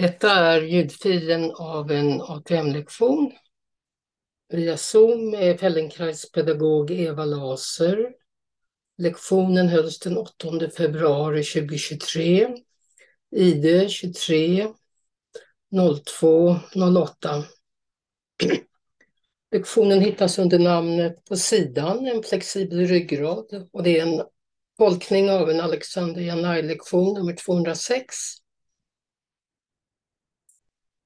Detta är ljudfilen av en ATM-lektion via Zoom med Feldenkrais-pedagog Eva Laser. Lektionen hölls den 8 februari 2023. ID 23 02 08. Lektionen hittas under namnet På sidan, en flexibel ryggrad och det är en tolkning av en Alexander Janai-lektion nummer 206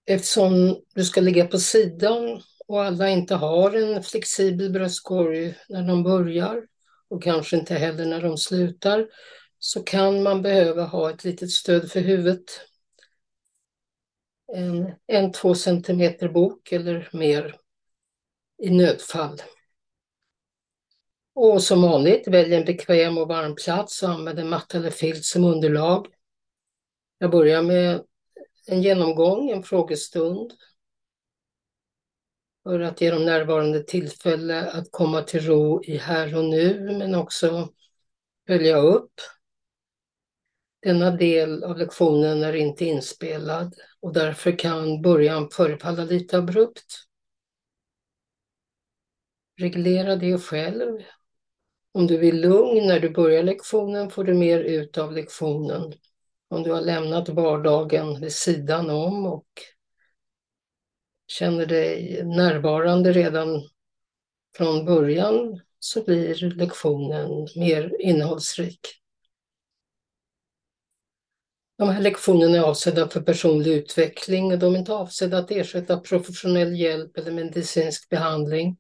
Eftersom du ska ligga på sidan och alla inte har en flexibel bröstkorg när de börjar och kanske inte heller när de slutar så kan man behöva ha ett litet stöd för huvudet. En, en två centimeter bok eller mer i nödfall. Och som vanligt, välj en bekväm och varm plats och använd en matta eller filt som underlag. Jag börjar med en genomgång, en frågestund. För att ge de närvarande tillfälle att komma till ro i här och nu, men också följa upp. Denna del av lektionen är inte inspelad och därför kan början förefalla lite abrupt. Reglera det själv. Om du vill lugn när du börjar lektionen får du mer ut av lektionen om du har lämnat vardagen vid sidan om och känner dig närvarande redan från början så blir lektionen mer innehållsrik. De här lektionerna är avsedda för personlig utveckling och de är inte avsedda att ersätta professionell hjälp eller medicinsk behandling.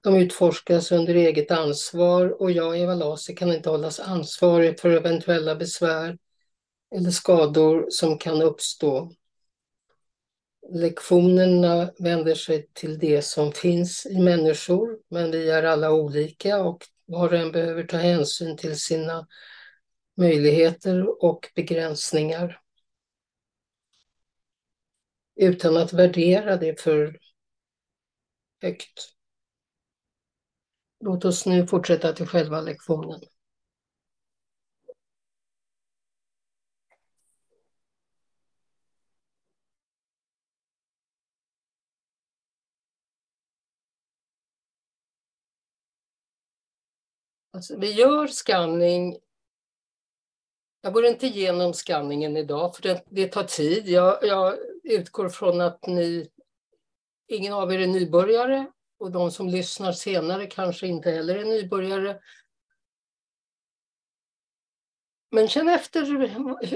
De utforskas under eget ansvar och jag, Eva Laser, kan inte hållas ansvarig för eventuella besvär eller skador som kan uppstå. Lektionerna vänder sig till det som finns i människor, men vi är alla olika och var och en behöver ta hänsyn till sina möjligheter och begränsningar. Utan att värdera det för högt. Låt oss nu fortsätta till själva lektionen. Alltså, vi gör skanning. Jag går inte igenom skanningen idag för det, det tar tid. Jag, jag, utgår från att ni, ingen av er är nybörjare och de som lyssnar senare kanske inte heller är nybörjare. Men känn efter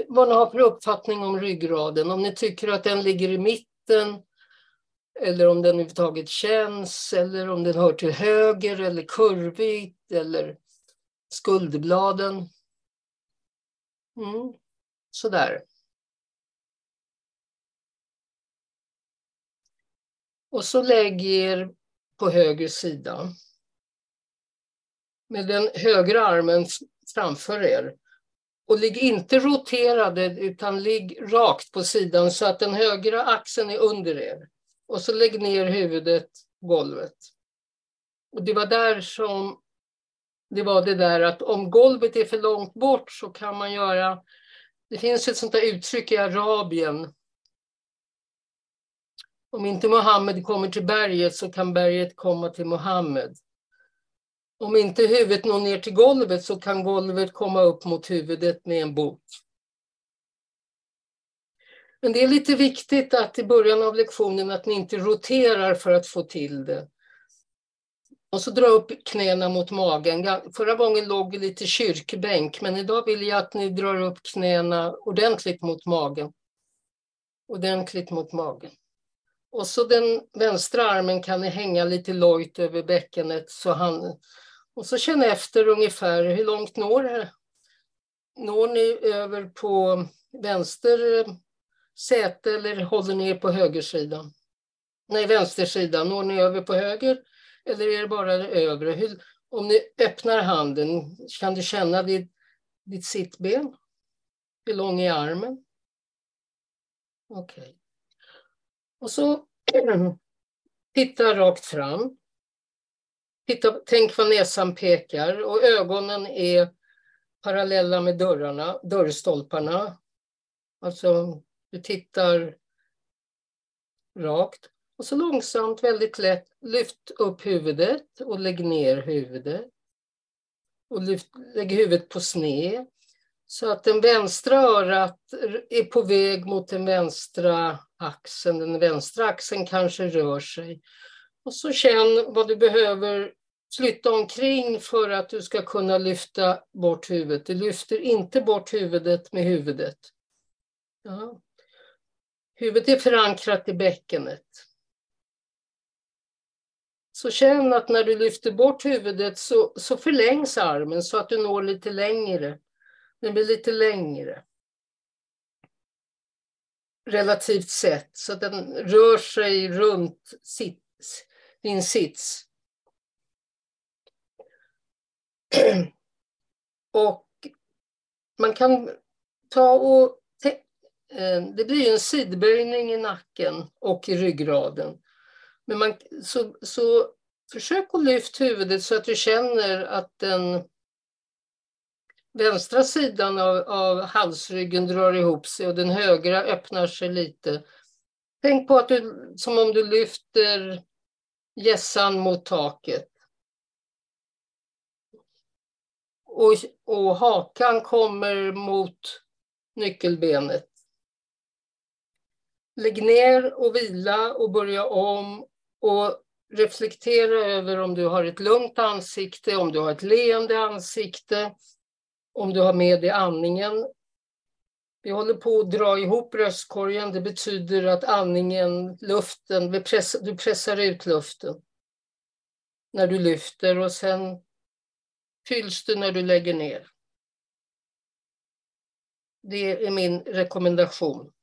vad ni har för uppfattning om ryggraden. Om ni tycker att den ligger i mitten eller om den överhuvudtaget känns eller om den hör till höger eller kurvigt eller skuldbladen. Mm. Sådär. Och så lägg er på höger sida. Med den högra armen framför er. Och ligg inte roterade utan ligg rakt på sidan så att den högra axeln är under er. Och så lägg ner huvudet på golvet. Och det var där som det var det där att om golvet är för långt bort så kan man göra, det finns ett sånt där uttryck i Arabien. Om inte Mohammed kommer till berget så kan berget komma till Mohammed. Om inte huvudet når ner till golvet så kan golvet komma upp mot huvudet med en bok. Men det är lite viktigt att i början av lektionen att ni inte roterar för att få till det. Och så dra upp knäna mot magen. Förra gången låg vi lite kyrkbänk, men idag vill jag att ni drar upp knäna ordentligt mot magen. Ordentligt mot magen. Och så den vänstra armen kan ni hänga lite lojt över bäckenet. Så han, och så känn efter ungefär hur långt når det? Når ni över på vänster eh, säte eller håller ni er på högersidan? Nej, vänstersidan. Når ni över på höger eller är det bara det övre? Hur, om ni öppnar handen, kan du känna ditt, ditt sittben? Hur lång är armen? Okej. Okay. Och så titta rakt fram. Titta, tänk vad näsan pekar och ögonen är parallella med dörrarna, dörrstolparna. Alltså Du tittar rakt och så långsamt, väldigt lätt, lyft upp huvudet och lägg ner huvudet. Och lyft, lägg huvudet på sned. Så att den vänstra örat är på väg mot den vänstra axeln. Den vänstra axeln kanske rör sig. Och så känn vad du behöver flytta omkring för att du ska kunna lyfta bort huvudet. Du lyfter inte bort huvudet med huvudet. Ja. Huvudet är förankrat i bäckenet. Så känn att när du lyfter bort huvudet så, så förlängs armen så att du når lite längre. Den blir lite längre. Relativt sett, så att den rör sig runt sits, din sits. Och man kan ta och... Eh, det blir en sidböjning i nacken och i ryggraden. Men man, så, så försök att lyfta huvudet så att du känner att den vänstra sidan av, av halsryggen drar ihop sig och den högra öppnar sig lite. Tänk på att du, som om du lyfter gässan mot taket. Och, och hakan kommer mot nyckelbenet. Lägg ner och vila och börja om och reflektera över om du har ett lugnt ansikte, om du har ett leende ansikte, om du har med dig andningen. Vi håller på att dra ihop bröstkorgen. Det betyder att andningen, luften, du pressar ut luften när du lyfter och sen fylls du när du lägger ner. Det är min rekommendation.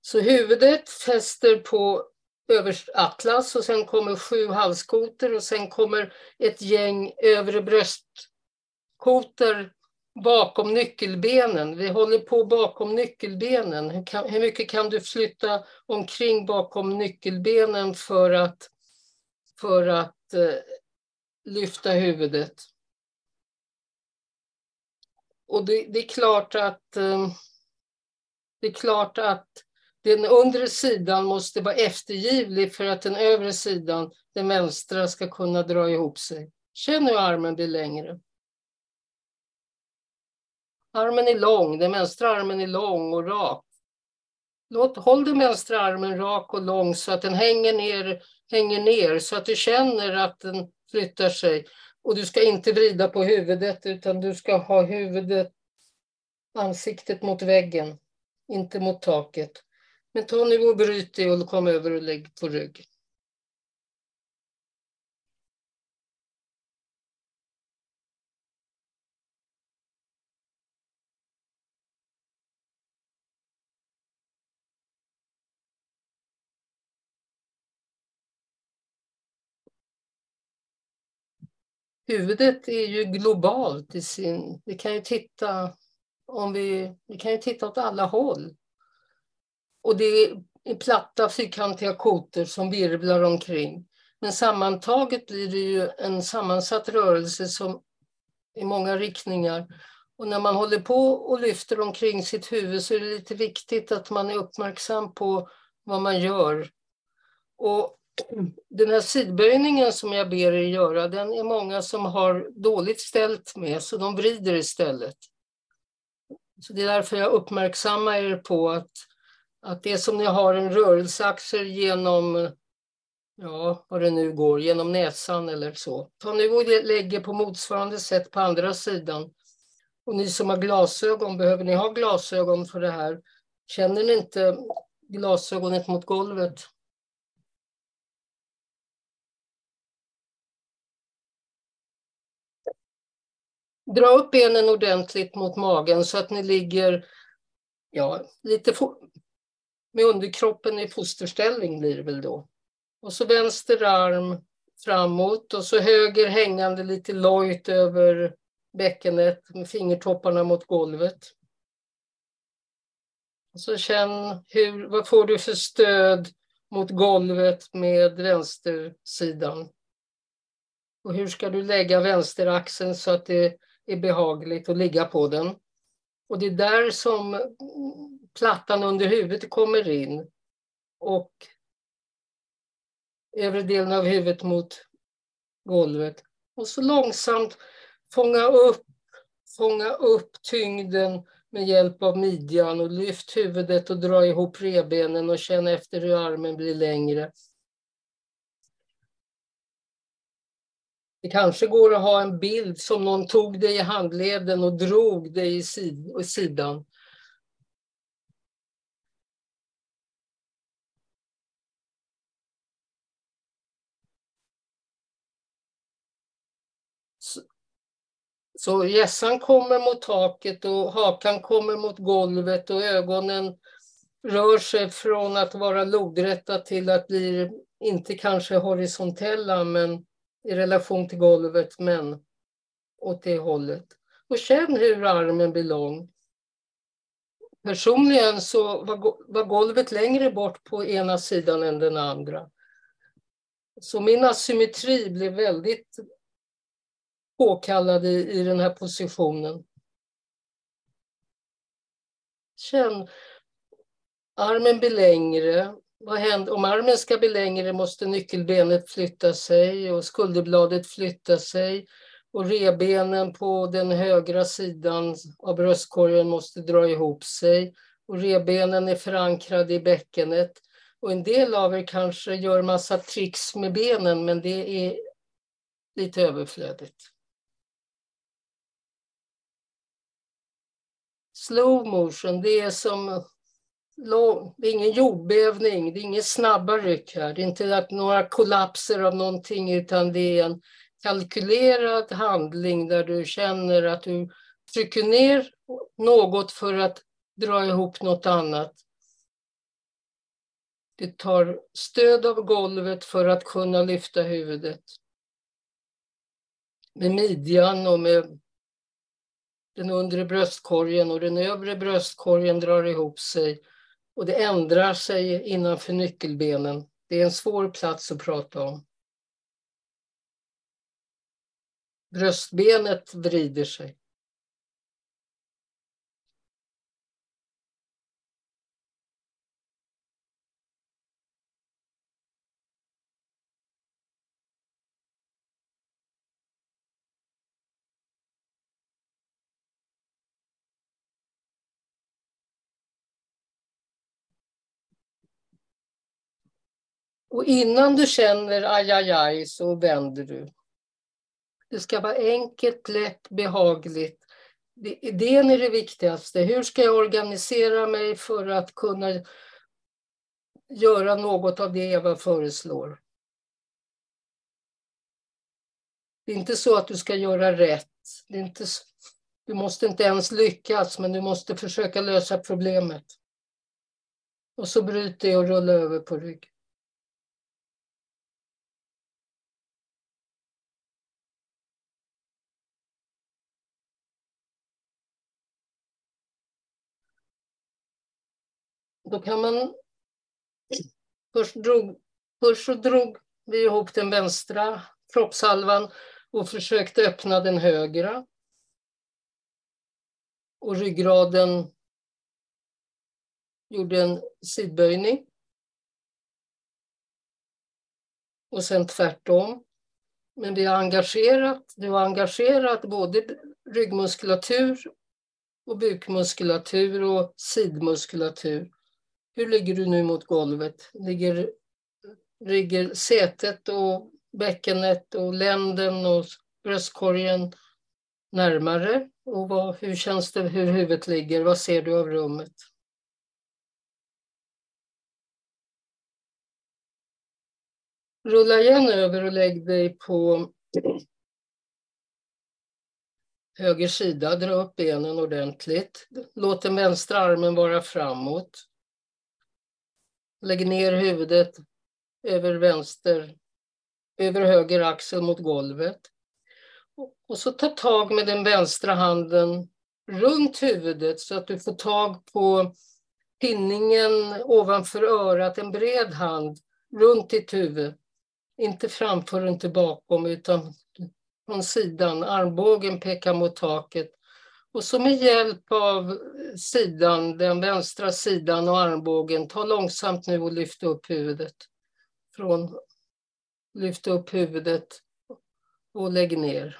Så huvudet fäster på överst atlas och sen kommer sju halskotor och sen kommer ett gäng övre bröstkotor bakom nyckelbenen. Vi håller på bakom nyckelbenen. Hur, kan, hur mycket kan du flytta omkring bakom nyckelbenen för att, för att eh, lyfta huvudet? Och det, det är klart att eh, det är klart att den undre sidan måste vara eftergivlig för att den övre sidan, den vänstra, ska kunna dra ihop sig. Känn hur armen blir längre. Armen är lång, den vänstra armen är lång och rak. Låt, håll den vänstra armen rak och lång så att den hänger ner, hänger ner så att du känner att den flyttar sig. Och du ska inte vrida på huvudet utan du ska ha huvudet, ansiktet mot väggen, inte mot taket. Men ta nu och bryt det och kom över och lägg på rygg. Huvudet är ju globalt i sin... Vi kan ju titta om vi, vi kan ju titta åt alla håll. Och det är platta fyrkantiga kotor som virvlar omkring. Men sammantaget blir det ju en sammansatt rörelse som i många riktningar. Och när man håller på och lyfter omkring sitt huvud så är det lite viktigt att man är uppmärksam på vad man gör. Och den här sidböjningen som jag ber er göra, den är många som har dåligt ställt med, så de vrider istället. Så det är därför jag uppmärksammar er på att att det är som ni har en rörelseaxel genom, ja vad det nu går, genom näsan eller så. Ta nu och lägger på motsvarande sätt på andra sidan. Och ni som har glasögon, behöver ni ha glasögon för det här? Känner ni inte glasögonet mot golvet? Dra upp benen ordentligt mot magen så att ni ligger ja, lite med underkroppen i fosterställning blir det väl då. Och så vänster arm framåt och så höger hängande lite lojt över bäckenet med fingertopparna mot golvet. Och så känn hur, vad får du för stöd mot golvet med vänstersidan. Och hur ska du lägga vänsteraxeln så att det är behagligt att ligga på den. Och det är där som plattan under huvudet kommer in. Och övre delen av huvudet mot golvet. Och så långsamt fånga upp, fånga upp tyngden med hjälp av midjan och lyft huvudet och dra ihop rebenen och känn efter hur armen blir längre. Det kanske går att ha en bild som någon tog dig i handleden och drog dig i sidan. Så gässan kommer mot taket och hakan kommer mot golvet och ögonen rör sig från att vara lodrätta till att bli, inte kanske horisontella, men i relation till golvet, men åt det hållet. Och känn hur armen blir lång. Personligen så var golvet längre bort på ena sidan än den andra. Så min asymmetri blev väldigt påkallad i, i den här positionen. Känn, armen blir längre, vad händer? Om armen ska bli längre måste nyckelbenet flytta sig och skulderbladet flytta sig och rebenen på den högra sidan av bröstkorgen måste dra ihop sig och rebenen är förankrade i bäckenet. Och en del av er kanske gör massa tricks med benen men det är lite överflödigt. Slow motion, det är som det är ingen jordbävning, det är ingen snabba ryck här. Det är inte att några kollapser av någonting utan det är en kalkylerad handling där du känner att du trycker ner något för att dra ihop något annat. Du tar stöd av golvet för att kunna lyfta huvudet. Med midjan och med den undre bröstkorgen och den övre bröstkorgen drar ihop sig och det ändrar sig innanför nyckelbenen. Det är en svår plats att prata om. Bröstbenet vrider sig. Och innan du känner aj, aj, aj så vänder du. Det ska vara enkelt, lätt, behagligt. Idén är det viktigaste. Hur ska jag organisera mig för att kunna göra något av det Eva föreslår? Det är inte så att du ska göra rätt. Det är inte, du måste inte ens lyckas, men du måste försöka lösa problemet. Och så bryt det och rulla över på rygg. Då kan man... Först, drog, först så drog vi ihop den vänstra kroppshalvan och försökte öppna den högra. Och ryggraden gjorde en sidböjning. Och sen tvärtom. Men det har engagerat, det har engagerat både ryggmuskulatur och bukmuskulatur och sidmuskulatur. Hur ligger du nu mot golvet? Ligger, ligger sätet och bäckenet och länden och bröstkorgen närmare? Och vad, hur känns det hur huvudet ligger? Vad ser du av rummet? Rulla igen över och lägg dig på höger sida. Dra upp benen ordentligt. Låt den vänstra armen vara framåt. Lägg ner huvudet över vänster, över höger axel mot golvet. Och så ta tag med den vänstra handen runt huvudet så att du får tag på pinningen ovanför örat, en bred hand runt ditt huvud. Inte framför och inte bakom utan från sidan. Armbågen pekar mot taket och så med hjälp av sidan, den vänstra sidan och armbågen, ta långsamt nu och lyft upp huvudet. Från, lyft upp huvudet och lägg ner.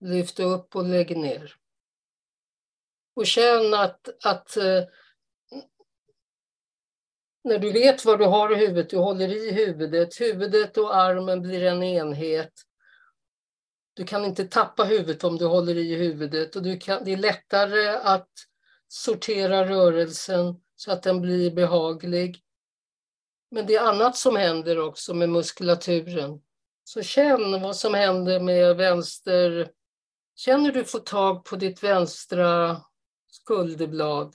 Lyft upp och lägg ner. Och känn att, att eh, när du vet vad du har i huvudet, du håller i huvudet, huvudet och armen blir en enhet. Du kan inte tappa huvudet om du håller i huvudet och du kan, det är lättare att sortera rörelsen så att den blir behaglig. Men det är annat som händer också med muskulaturen. Så känn vad som händer med vänster... Känner du får tag på ditt vänstra skulderblad?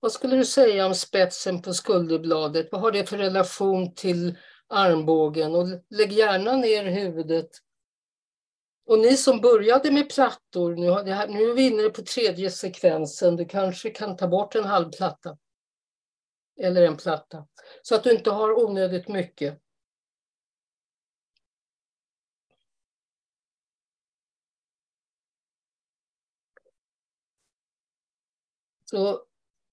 Vad skulle du säga om spetsen på skulderbladet? Vad har det för relation till armbågen? Och lägg gärna ner huvudet. Och ni som började med plattor, nu, har det här, nu är vi inne på tredje sekvensen. Du kanske kan ta bort en halv platta. Eller en platta. Så att du inte har onödigt mycket. Så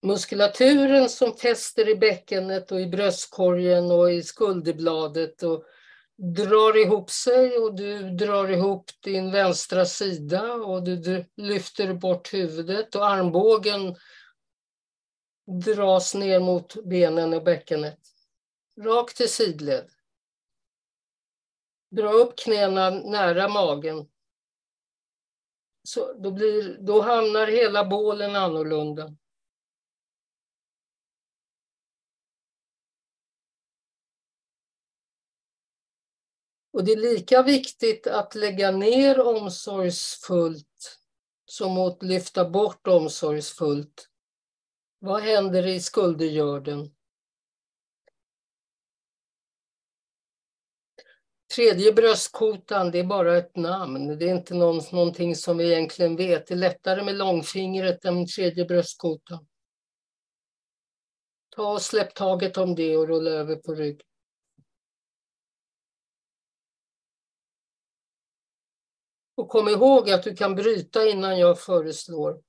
muskulaturen som fäster i bäckenet och i bröstkorgen och i skulderbladet och drar ihop sig och du drar ihop din vänstra sida och du lyfter bort huvudet och armbågen dras ner mot benen och bäckenet. Rakt till sidled. Dra upp knäna nära magen. Så då, blir, då hamnar hela bålen annorlunda. Och det är lika viktigt att lägga ner omsorgsfullt som att lyfta bort omsorgsfullt. Vad händer i skuldergörden? Tredje bröstkotan, det är bara ett namn. Det är inte någon, någonting som vi egentligen vet. Det är lättare med långfingret än tredje bröstkotan. Ta och släpp taget om det och rulla över på rygg. Och kom ihåg att du kan bryta innan jag föreslår.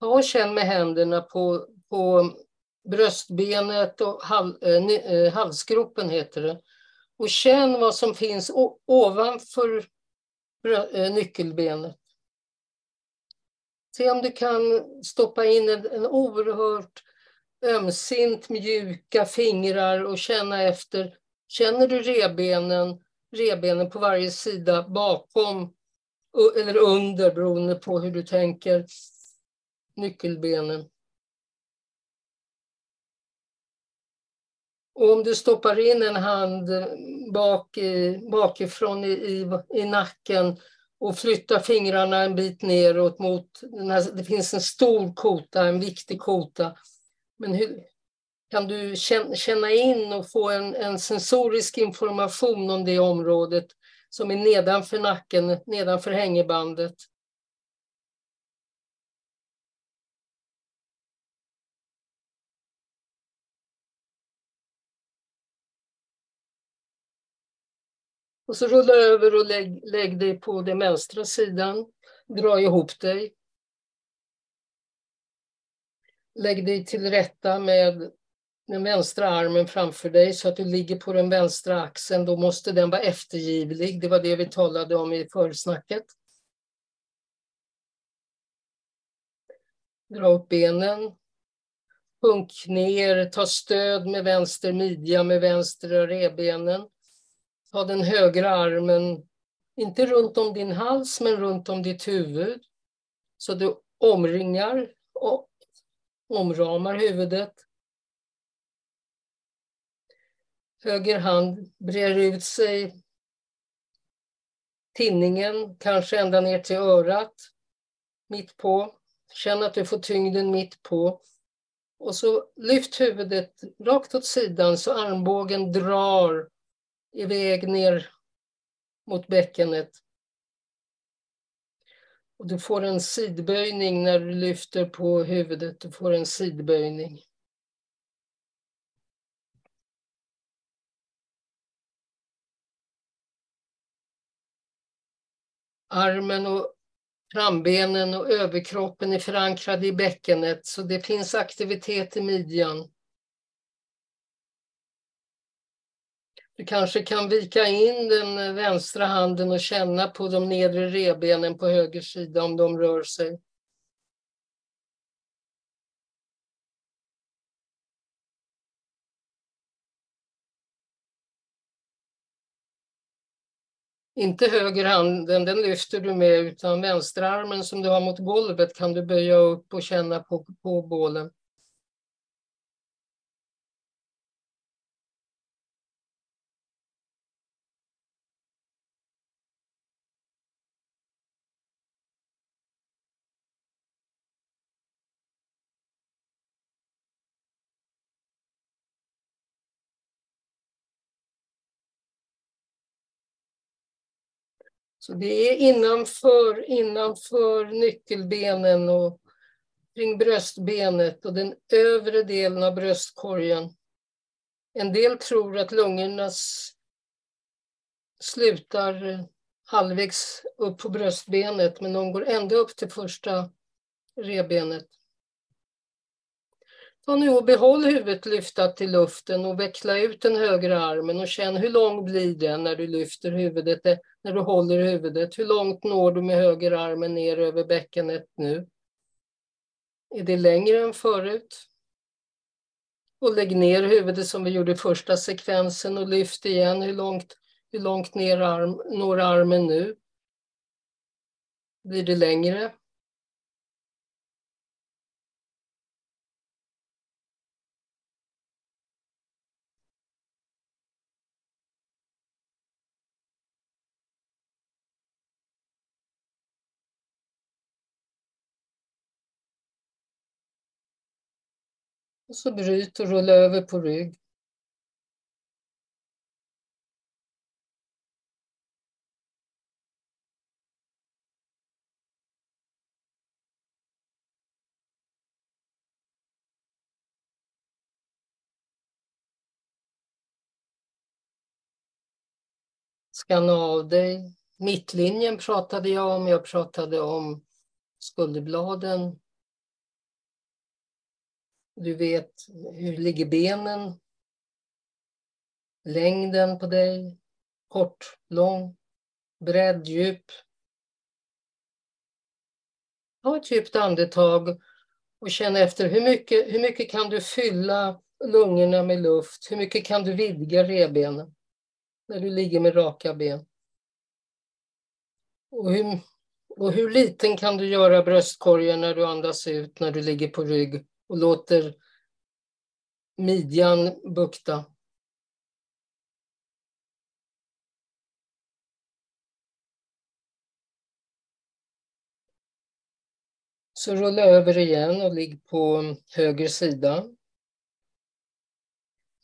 Ta och känn med händerna på, på bröstbenet och hal, eh, eh halsgropen heter det. Och känn vad som finns ovanför Eh, nyckelbenet. Se om du kan stoppa in en, en oerhört ömsint mjuka fingrar och känna efter. Känner du rebenen, rebenen på varje sida bakom eller under beroende på hur du tänker nyckelbenen. Och om du stoppar in en hand bak, bakifrån i, i, i nacken och flyttar fingrarna en bit neråt mot, här, det finns en stor kota, en viktig kota. Men hur, kan du känna in och få en, en sensorisk information om det området som är nedanför nacken, nedanför hängebandet? Och så rulla över och lägg, lägg dig på den vänstra sidan. Dra ihop dig. Lägg dig till rätta med den vänstra armen framför dig så att du ligger på den vänstra axeln. Då måste den vara eftergivlig. Det var det vi talade om i försnacket. Dra upp benen. Sjunk ner, ta stöd med vänster midja med vänstra revbenen. Ta den högra armen, inte runt om din hals, men runt om ditt huvud. Så du omringar och omramar huvudet. Höger hand brer ut sig tinningen, kanske ända ner till örat, mitt på. Känn att du får tyngden mitt på. Och så lyft huvudet rakt åt sidan så armbågen drar iväg ner mot bäckenet. Och du får en sidböjning när du lyfter på huvudet. Du får en sidböjning. Armen och frambenen och överkroppen är förankrade i bäckenet så det finns aktivitet i midjan. Du kanske kan vika in den vänstra handen och känna på de nedre rebenen på höger sida om de rör sig. Inte höger handen, den lyfter du med, utan vänsterarmen som du har mot golvet kan du böja upp och känna på, på bålen. Så det är innanför, innanför nyckelbenen och kring bröstbenet och den övre delen av bröstkorgen. En del tror att lungorna slutar halvvägs upp på bröstbenet men de går ända upp till första rebenet. Ta nu och behåll huvudet lyftat till luften och veckla ut den högra armen och känn hur lång blir den när du lyfter huvudet, eh, när du håller huvudet. Hur långt når du med höger armen ner över bäckenet nu? Är det längre än förut? Och lägg ner huvudet som vi gjorde i första sekvensen och lyft igen. Hur långt, hur långt ner arm, når armen nu? Blir det längre? Och så bryt och rulla över på rygg. Skanna av dig. Mittlinjen pratade jag om. Jag pratade om skulderbladen, du vet hur ligger benen? Längden på dig? Kort, lång, bredd, djup. Ta ett djupt andetag och känn efter hur mycket, hur mycket kan du fylla lungorna med luft? Hur mycket kan du vidga revbenen när du ligger med raka ben? Och hur, och hur liten kan du göra bröstkorgen när du andas ut när du ligger på rygg och låter midjan bukta. Så rulla över igen och ligg på höger sida.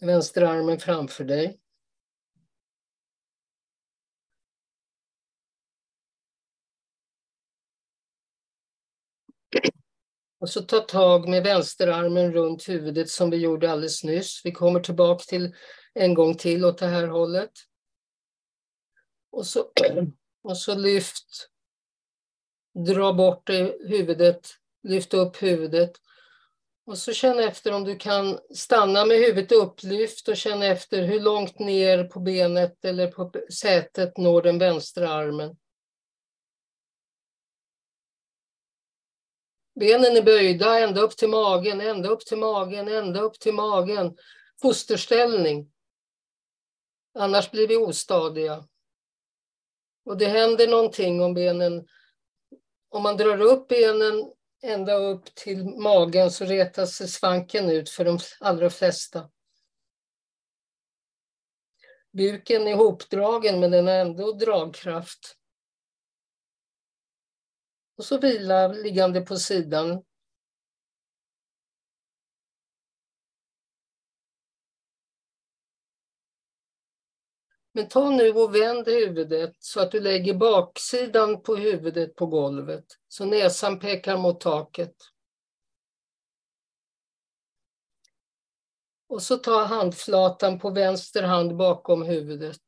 Vänsterarmen framför dig. Och så ta tag med vänsterarmen runt huvudet som vi gjorde alldeles nyss. Vi kommer tillbaka till en gång till åt det här hållet. Och så, och så lyft. Dra bort huvudet, lyft upp huvudet. Och så känn efter om du kan stanna med huvudet upplyft och känna efter hur långt ner på benet eller på sätet når den vänstra armen. Benen är böjda ända upp till magen, ända upp till magen, ända upp till magen. Fosterställning. Annars blir vi ostadiga. Och det händer någonting om benen... Om man drar upp benen ända upp till magen så retas svanken ut för de allra flesta. Buken är hopdragen men den har ändå dragkraft. Och så vila liggande på sidan. Men ta nu och vänd huvudet så att du lägger baksidan på huvudet på golvet. Så näsan pekar mot taket. Och så ta handflatan på vänster hand bakom huvudet.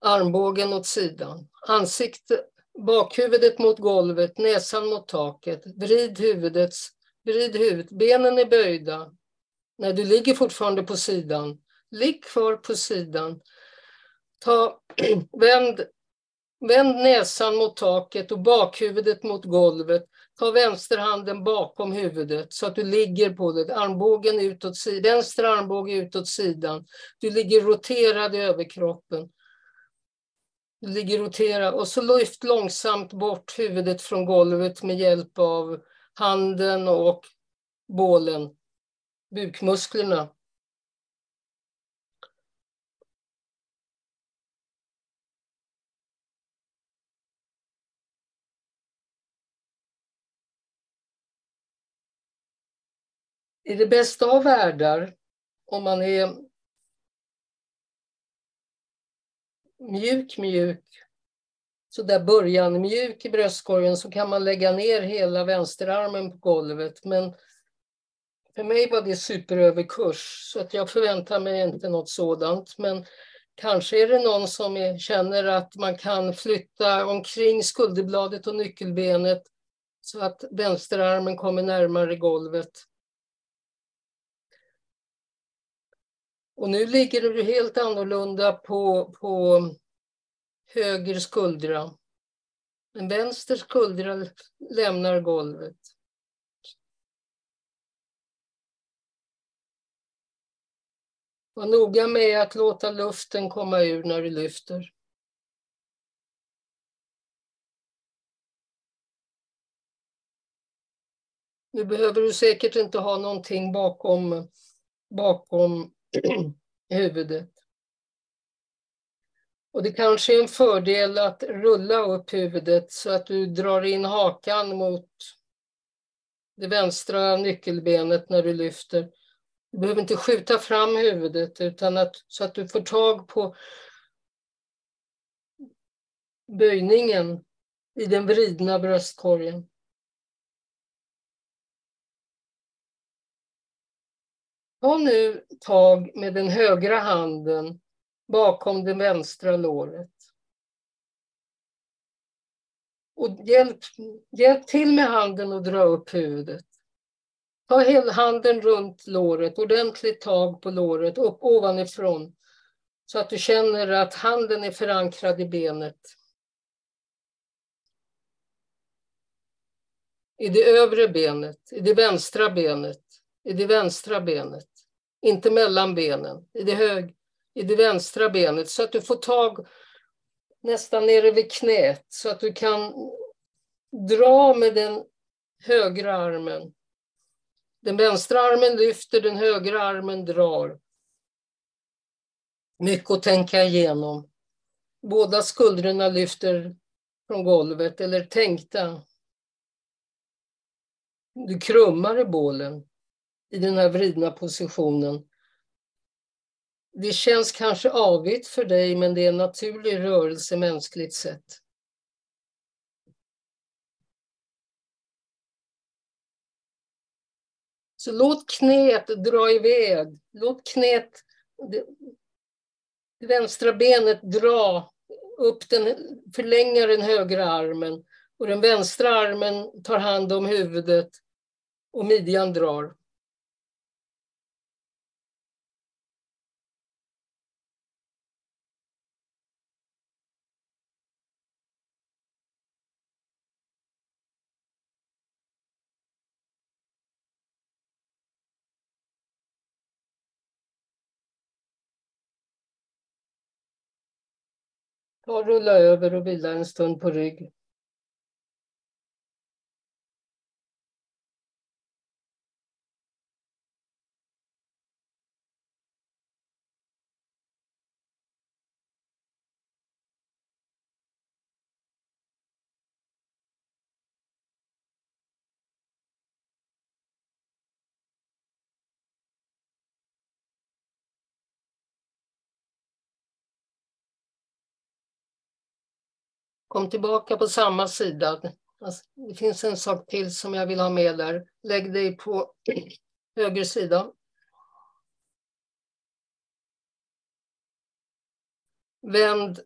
Armbågen åt sidan. Ansikte, bakhuvudet mot golvet, näsan mot taket. Vrid huvudet, vrid huvudet. Benen är böjda. När du ligger fortfarande på sidan. Ligg kvar på sidan. Ta, vänd, vänd näsan mot taket och bakhuvudet mot golvet. Ta vänsterhanden bakom huvudet så att du ligger på det. Armbågen utåt sidan, vänster armbåge utåt sidan. Du ligger roterad i överkroppen. Du ligger roterad och så lyft långsamt bort huvudet från golvet med hjälp av handen och bålen, bukmusklerna. I det bästa av världar, om man är mjuk, mjuk, så där början mjuk i bröstkorgen så kan man lägga ner hela vänsterarmen på golvet. Men för mig var det superöverkurs så att jag förväntar mig inte något sådant. Men kanske är det någon som är, känner att man kan flytta omkring skulderbladet och nyckelbenet så att vänsterarmen kommer närmare golvet. Och nu ligger du helt annorlunda på, på höger skuldra. Men vänster skuldra lämnar golvet. Var noga med att låta luften komma ur när du lyfter. Nu behöver du säkert inte ha någonting bakom, bakom huvudet. Och det kanske är en fördel att rulla upp huvudet så att du drar in hakan mot det vänstra nyckelbenet när du lyfter. Du behöver inte skjuta fram huvudet utan att, så att du får tag på böjningen i den vridna bröstkorgen. Ta nu tag med den högra handen bakom det vänstra låret. Och hjälp, hjälp till med handen och dra upp huvudet. Ta handen runt låret, ordentligt tag på låret, upp ovanifrån. Så att du känner att handen är förankrad i benet. I det övre benet, i det vänstra benet, i det vänstra benet. Inte mellan benen, i det, hög, i det vänstra benet. Så att du får tag nästan nere vid knät. Så att du kan dra med den högra armen. Den vänstra armen lyfter, den högra armen drar. Mycket att tänka igenom. Båda skuldrorna lyfter från golvet, eller tänkta. Du krummar i bålen i den här vridna positionen. Det känns kanske avigt för dig, men det är en naturlig rörelse mänskligt sett. Så låt knät dra iväg. Låt knät, det, det vänstra benet dra upp den, förlänga den högra armen och den vänstra armen tar hand om huvudet och midjan drar. Ta rulla över och vila en stund på rygg. Kom tillbaka på samma sida. Alltså, det finns en sak till som jag vill ha med där. Lägg dig på höger sida. Vänd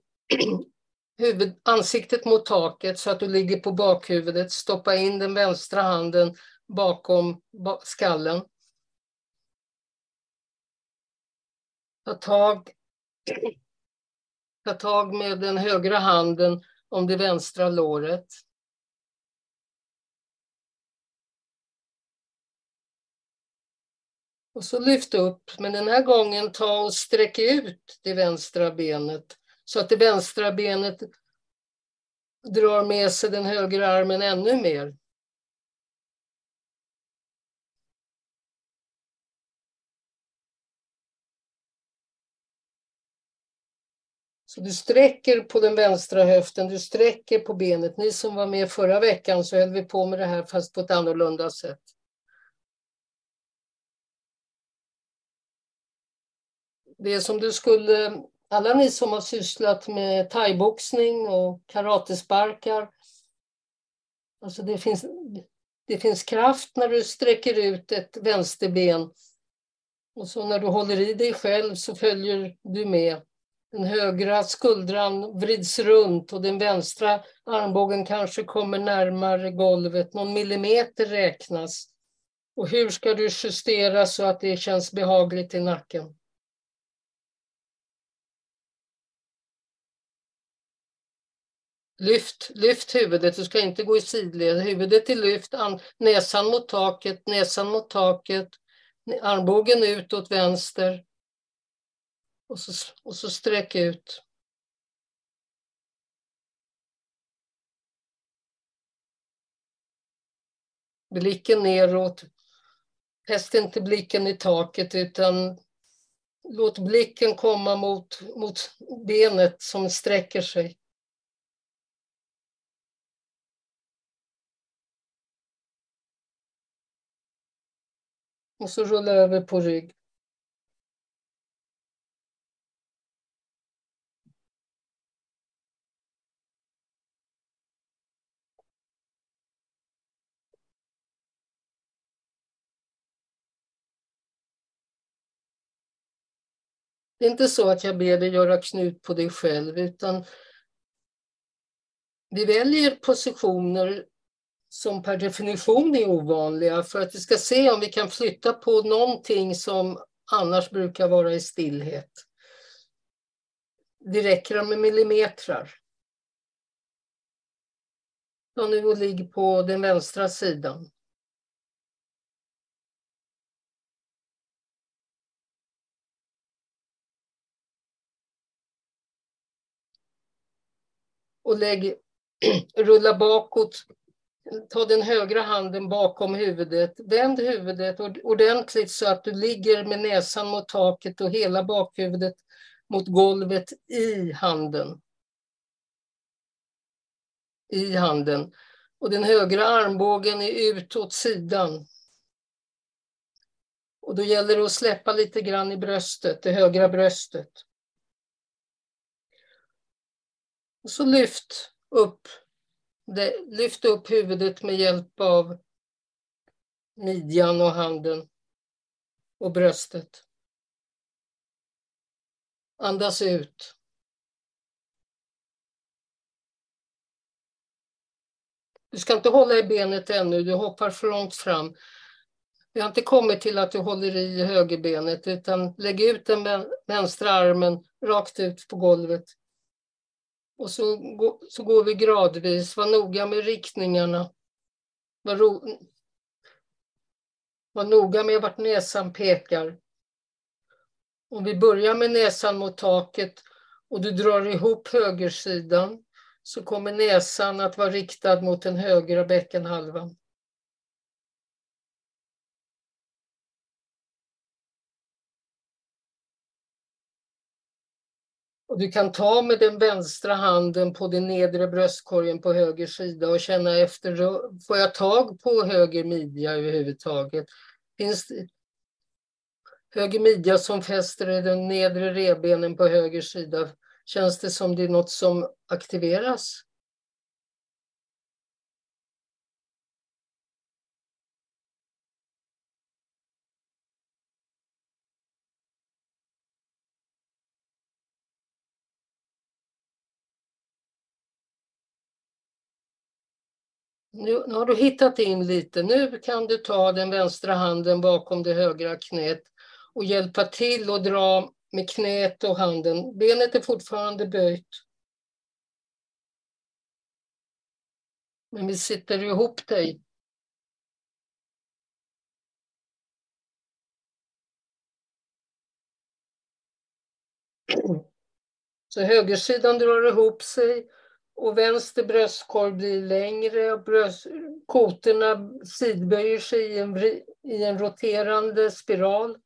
huvud, ansiktet mot taket så att du ligger på bakhuvudet. Stoppa in den vänstra handen bakom skallen. Ta tag, ta tag med den högra handen om det vänstra låret. Och så lyft upp, men den här gången ta och sträck ut det vänstra benet så att det vänstra benet drar med sig den högra armen ännu mer. Så du sträcker på den vänstra höften, du sträcker på benet. Ni som var med förra veckan så höll vi på med det här fast på ett annorlunda sätt. Det är som du skulle, alla ni som har sysslat med thaiboxning och karatesparkar, alltså det finns, det finns kraft när du sträcker ut ett vänsterben och så när du håller i dig själv så följer du med. Den högra skuldran vrids runt och den vänstra armbågen kanske kommer närmare golvet. Någon millimeter räknas. Och hur ska du justera så att det känns behagligt i nacken? Lyft, lyft huvudet, du ska inte gå i sidled. Huvudet är lyft, näsan mot taket, näsan mot taket, armbågen ut åt vänster. Och så, och så sträck ut. Blicken neråt. Fäst inte blicken i taket utan låt blicken komma mot, mot benet som sträcker sig. Och så rulla över på rygg. Det är inte så att jag ber dig göra knut på dig själv, utan vi väljer positioner som per definition är ovanliga för att vi ska se om vi kan flytta på någonting som annars brukar vara i stillhet. Det räcker med millimetrar. Ta nu och ligg på den vänstra sidan. Och lägg, rulla bakåt. Ta den högra handen bakom huvudet. Vänd huvudet ordentligt så att du ligger med näsan mot taket och hela bakhuvudet mot golvet i handen. I handen. Och den högra armbågen är ut åt sidan. Och då gäller det att släppa lite grann i bröstet, det högra bröstet. Och så lyft upp, det, lyft upp huvudet med hjälp av midjan och handen och bröstet. Andas ut. Du ska inte hålla i benet ännu, du hoppar för långt fram. Vi har inte kommit till att du håller i högerbenet utan lägg ut den vänstra armen rakt ut på golvet. Och så, så går vi gradvis. Var noga med riktningarna. Var, ro, var noga med vart näsan pekar. Om vi börjar med näsan mot taket och du drar ihop högersidan så kommer näsan att vara riktad mot den högra bäckenhalvan. Och du kan ta med den vänstra handen på den nedre bröstkorgen på höger sida och känna efter, får jag tag på höger midja överhuvudtaget? Finns det höger midja som fäster i den nedre revbenen på höger sida? Känns det som det är något som aktiveras? Nu, nu har du hittat in lite. Nu kan du ta den vänstra handen bakom det högra knät och hjälpa till och dra med knät och handen. Benet är fortfarande böjt. Men vi sitter ihop dig. Så högersidan drar ihop sig och vänster bröstkorg blir längre och bröst, kotorna sidböjer sig i en, i en roterande spiral.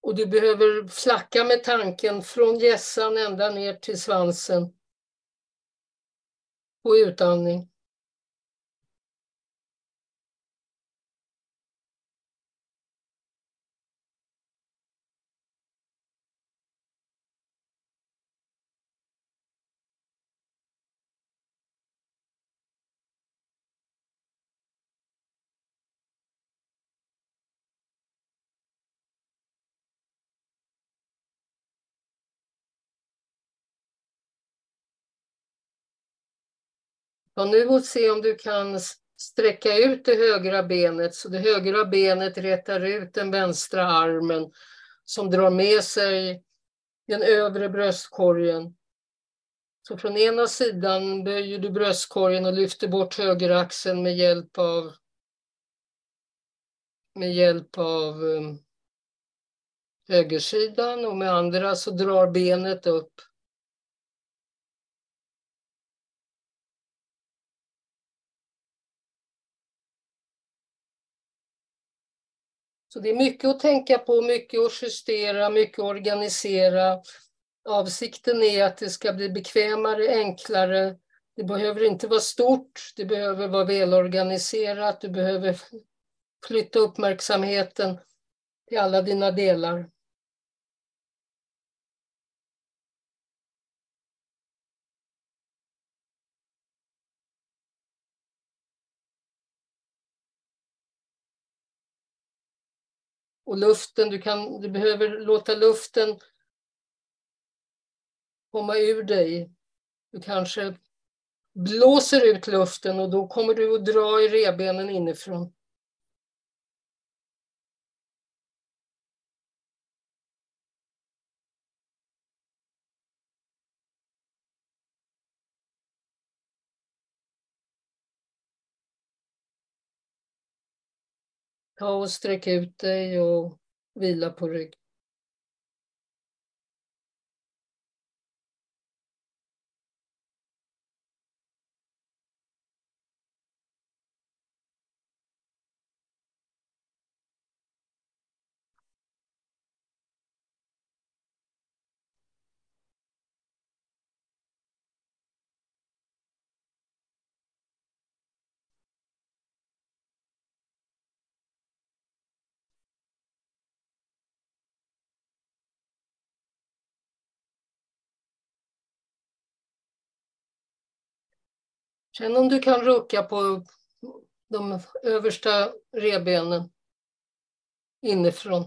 Och du behöver flacka med tanken från gässan ända ner till svansen. På utandning. Ta nu och se om du kan sträcka ut det högra benet så det högra benet rätar ut den vänstra armen som drar med sig den övre bröstkorgen. Så från ena sidan böjer du bröstkorgen och lyfter bort högeraxeln med hjälp av med hjälp av um, högersidan och med andra så drar benet upp. Så det är mycket att tänka på, mycket att justera, mycket att organisera. Avsikten är att det ska bli bekvämare, enklare. Det behöver inte vara stort, det behöver vara välorganiserat, du behöver flytta uppmärksamheten till alla dina delar. Och luften, du, kan, du behöver låta luften komma ur dig. Du kanske blåser ut luften och då kommer du att dra i rebenen inifrån. Ta och sträck ut dig och vila på rygg. Känn om du kan rucka på de översta rebenen inifrån.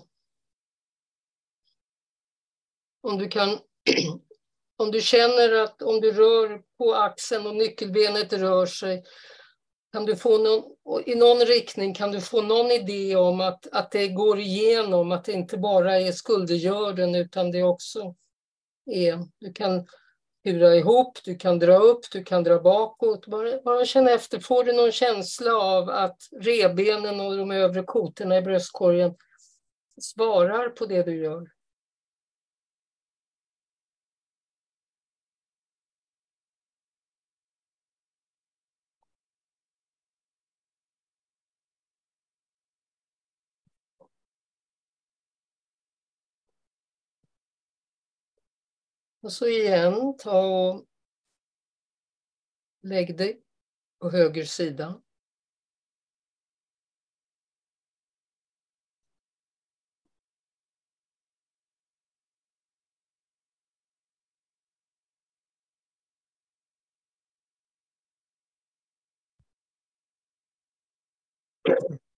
Om du kan om du känner att om du rör på axeln och nyckelbenet rör sig, kan du få någon, i någon riktning kan du få någon idé om att, att det går igenom, att det inte bara är skuldergörden utan det också är, du kan hura ihop, du kan dra upp, du kan dra bakåt. Bara, bara känna efter, får du någon känsla av att rebenen och de övre kotorna i bröstkorgen svarar på det du gör? Och så igen, ta och lägg dig på höger sida.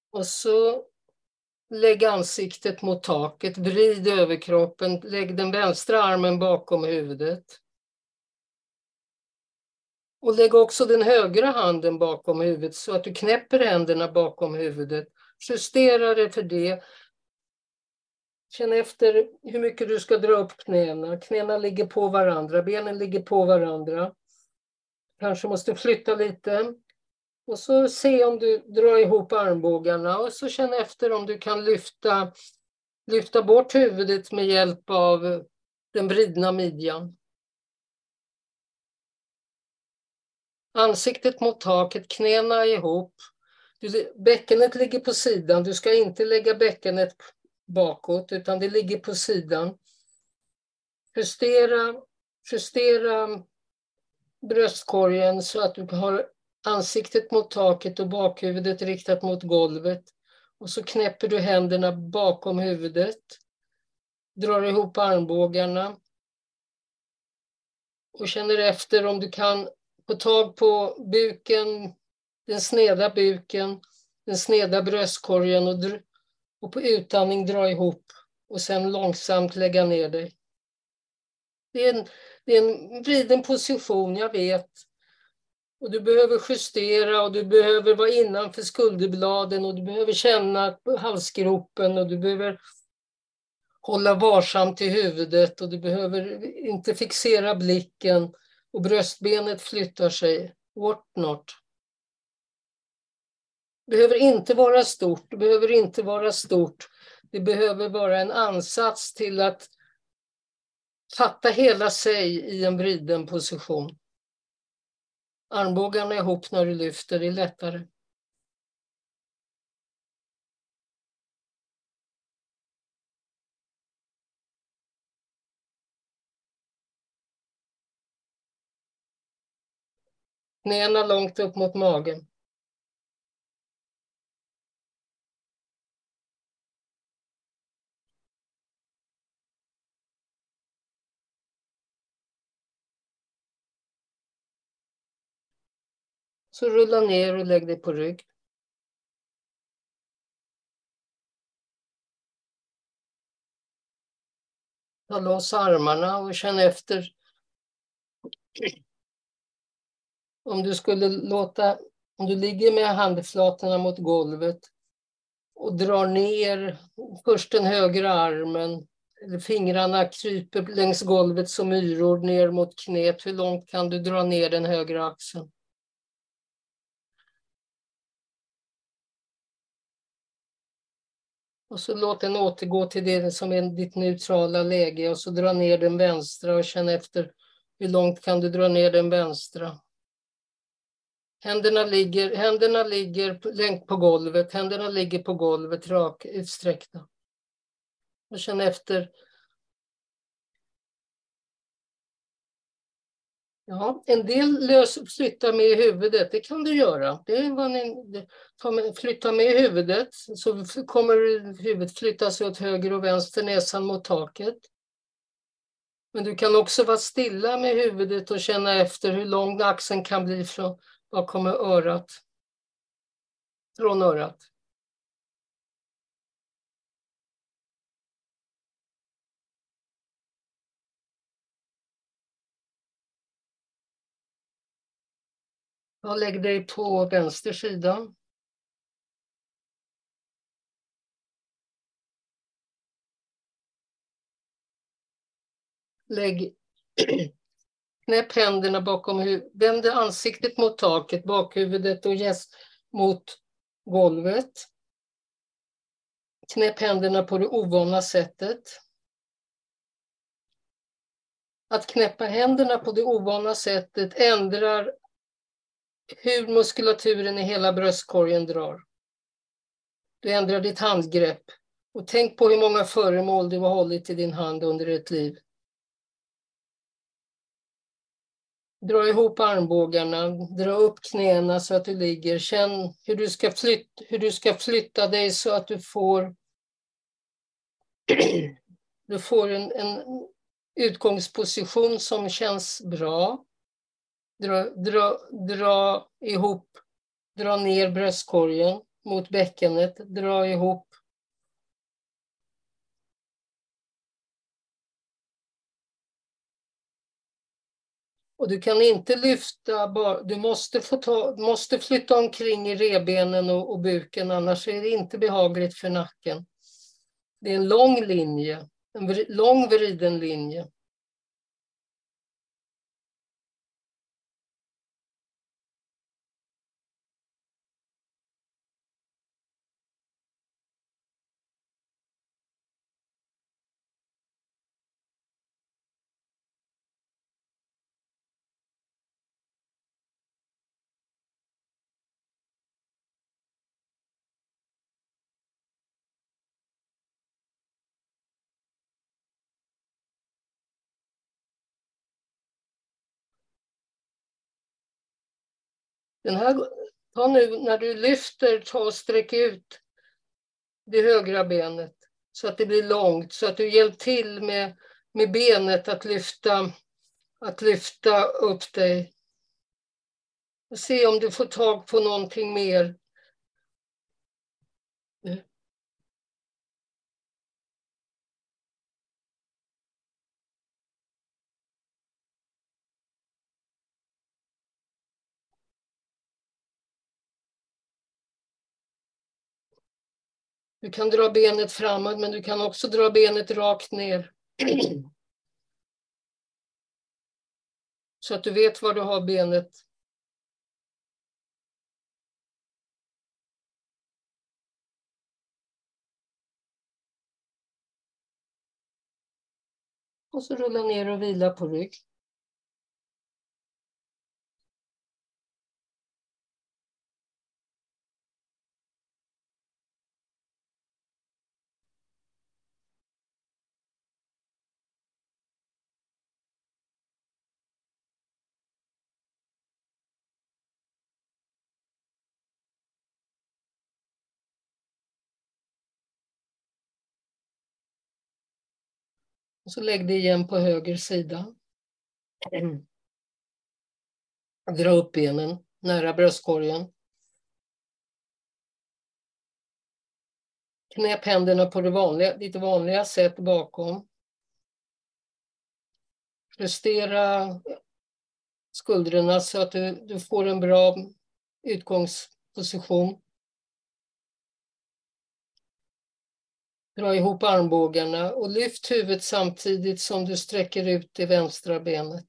Och så Lägg ansiktet mot taket, vrid överkroppen, lägg den vänstra armen bakom huvudet. Och lägg också den högra handen bakom huvudet så att du knäpper händerna bakom huvudet. Justera det för det. Känn efter hur mycket du ska dra upp knäna. Knäna ligger på varandra, benen ligger på varandra. Kanske måste flytta lite. Och så se om du drar ihop armbågarna och så känn efter om du kan lyfta, lyfta bort huvudet med hjälp av den vridna midjan. Ansiktet mot taket, knäna ihop. Du, bäckenet ligger på sidan. Du ska inte lägga bäckenet bakåt utan det ligger på sidan. Justera, justera bröstkorgen så att du har ansiktet mot taket och bakhuvudet riktat mot golvet. Och så knäpper du händerna bakom huvudet. Drar ihop armbågarna. Och känner efter om du kan få tag på buken, den sneda buken, den sneda bröstkorgen och, och på utandning dra ihop och sen långsamt lägga ner dig. Det är en, det är en vriden position, jag vet. Och du behöver justera och du behöver vara innanför skulderbladen och du behöver känna halsgropen och du behöver hålla varsamt i huvudet och du behöver inte fixera blicken och bröstbenet flyttar sig. What not. Behöver inte vara stort, det behöver inte vara stort. Det behöver vara en ansats till att fatta hela sig i en vriden position. Armbågarna ihop när du lyfter, det är lättare. Knäna långt upp mot magen. Så rulla ner och lägg dig på rygg. Ta loss armarna och känn efter om du skulle låta, om du ligger med handflatorna mot golvet och drar ner först den högra armen, eller fingrarna kryper längs golvet som myror ner mot knät. Hur långt kan du dra ner den högra axeln? Och så låt den återgå till det som är ditt neutrala läge och så dra ner den vänstra och känn efter hur långt kan du dra ner den vänstra. Händerna ligger, händerna ligger längt på golvet, händerna ligger på golvet rak, utsträckta. Och känn efter. Ja, en del lös, flyttar med huvudet, det kan du göra. Det är vad ni, flytta med huvudet så kommer huvudet flytta sig åt höger och vänster, näsan mot taket. Men du kan också vara stilla med huvudet och känna efter hur lång axeln kan bli från vad kommer örat? Från örat. Ja, lägg dig på vänster sida. Lägg Knäpp händerna bakom huvudet. Vänd ansiktet mot taket, bakhuvudet och gäst mot golvet. Knäpp händerna på det ovana sättet. Att knäppa händerna på det ovana sättet ändrar hur muskulaturen i hela bröstkorgen drar. Du ändrar ditt handgrepp. Och tänk på hur många föremål du har hållit i din hand under ett liv. Dra ihop armbågarna, dra upp knäna så att du ligger. Känn hur du ska, flyt, hur du ska flytta dig så att du får, du får en, en utgångsposition som känns bra. Dra, dra, dra ihop, dra ner bröstkorgen mot bäckenet, dra ihop Och du kan inte lyfta, du måste, få ta, måste flytta omkring i rebenen och, och buken, annars är det inte behagligt för nacken. Det är en lång linje, en lång vriden linje. Den här, ta nu när du lyfter, ta och sträck ut det högra benet så att det blir långt, så att du hjälper till med, med benet att lyfta, att lyfta upp dig. Och se om du får tag på någonting mer. Du kan dra benet framåt men du kan också dra benet rakt ner. Så att du vet var du har benet. Och så rulla ner och vila på rygg. Och så lägg det igen på höger sida. Dra upp benen nära bröstkorgen. Knäpp händerna på det vanliga, ditt vanliga sätt bakom. Justera skuldrorna så att du, du får en bra utgångsposition. Dra ihop armbågarna och lyft huvudet samtidigt som du sträcker ut det vänstra benet.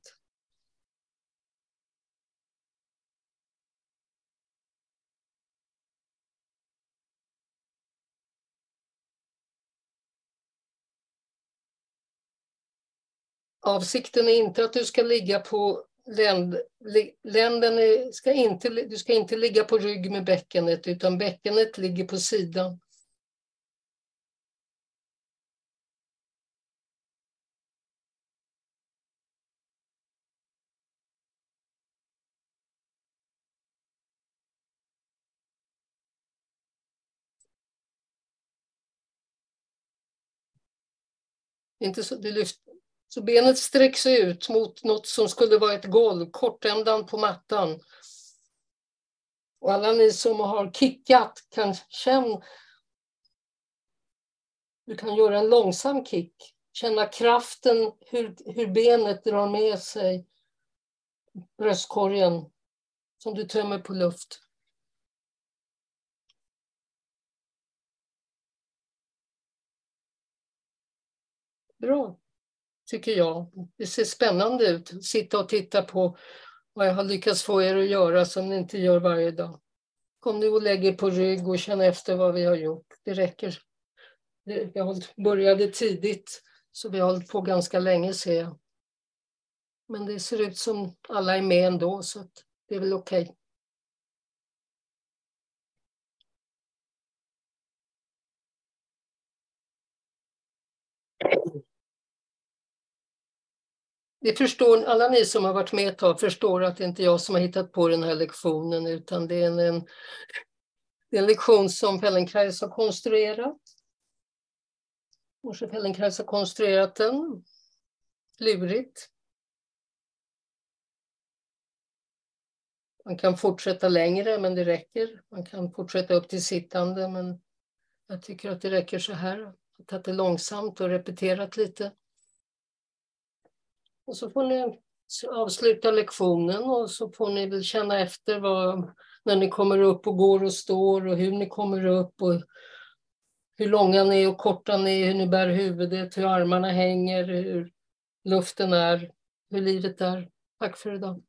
Avsikten är inte att du ska ligga på länd, länden ska inte, du ska inte ligga på rygg med bäckenet utan bäckenet ligger på sidan. Inte så, det lyft, så benet sträcks ut mot något som skulle vara ett golv, kortändan på mattan. Och alla ni som har kickat kan känna du kan göra en långsam kick. Känna kraften, hur, hur benet drar med sig bröstkorgen som du tömmer på luft. Bra, tycker jag. Det ser spännande ut. Sitta och titta på vad jag har lyckats få er att göra som ni inte gör varje dag. Kom nu och lägg er på rygg och känn efter vad vi har gjort. Det räcker. Jag började tidigt, så vi har hållit på ganska länge ser jag. Men det ser ut som alla är med ändå, så det är väl okej. Okay. Det förstår, alla ni som har varit med ett tag förstår att det inte är jag som har hittat på den här lektionen utan det är en, en, det är en lektion som Fellenkrais har konstruerat. Morse Fellenkrais har konstruerat den. Lurigt. Man kan fortsätta längre men det räcker. Man kan fortsätta upp till sittande men jag tycker att det räcker så här. Att det långsamt och repeterat lite. Och så får ni avsluta lektionen och så får ni väl känna efter vad, när ni kommer upp och går och står och hur ni kommer upp och hur långa ni är och korta ni är, hur ni bär huvudet, hur armarna hänger, hur luften är, hur livet är. Tack för idag.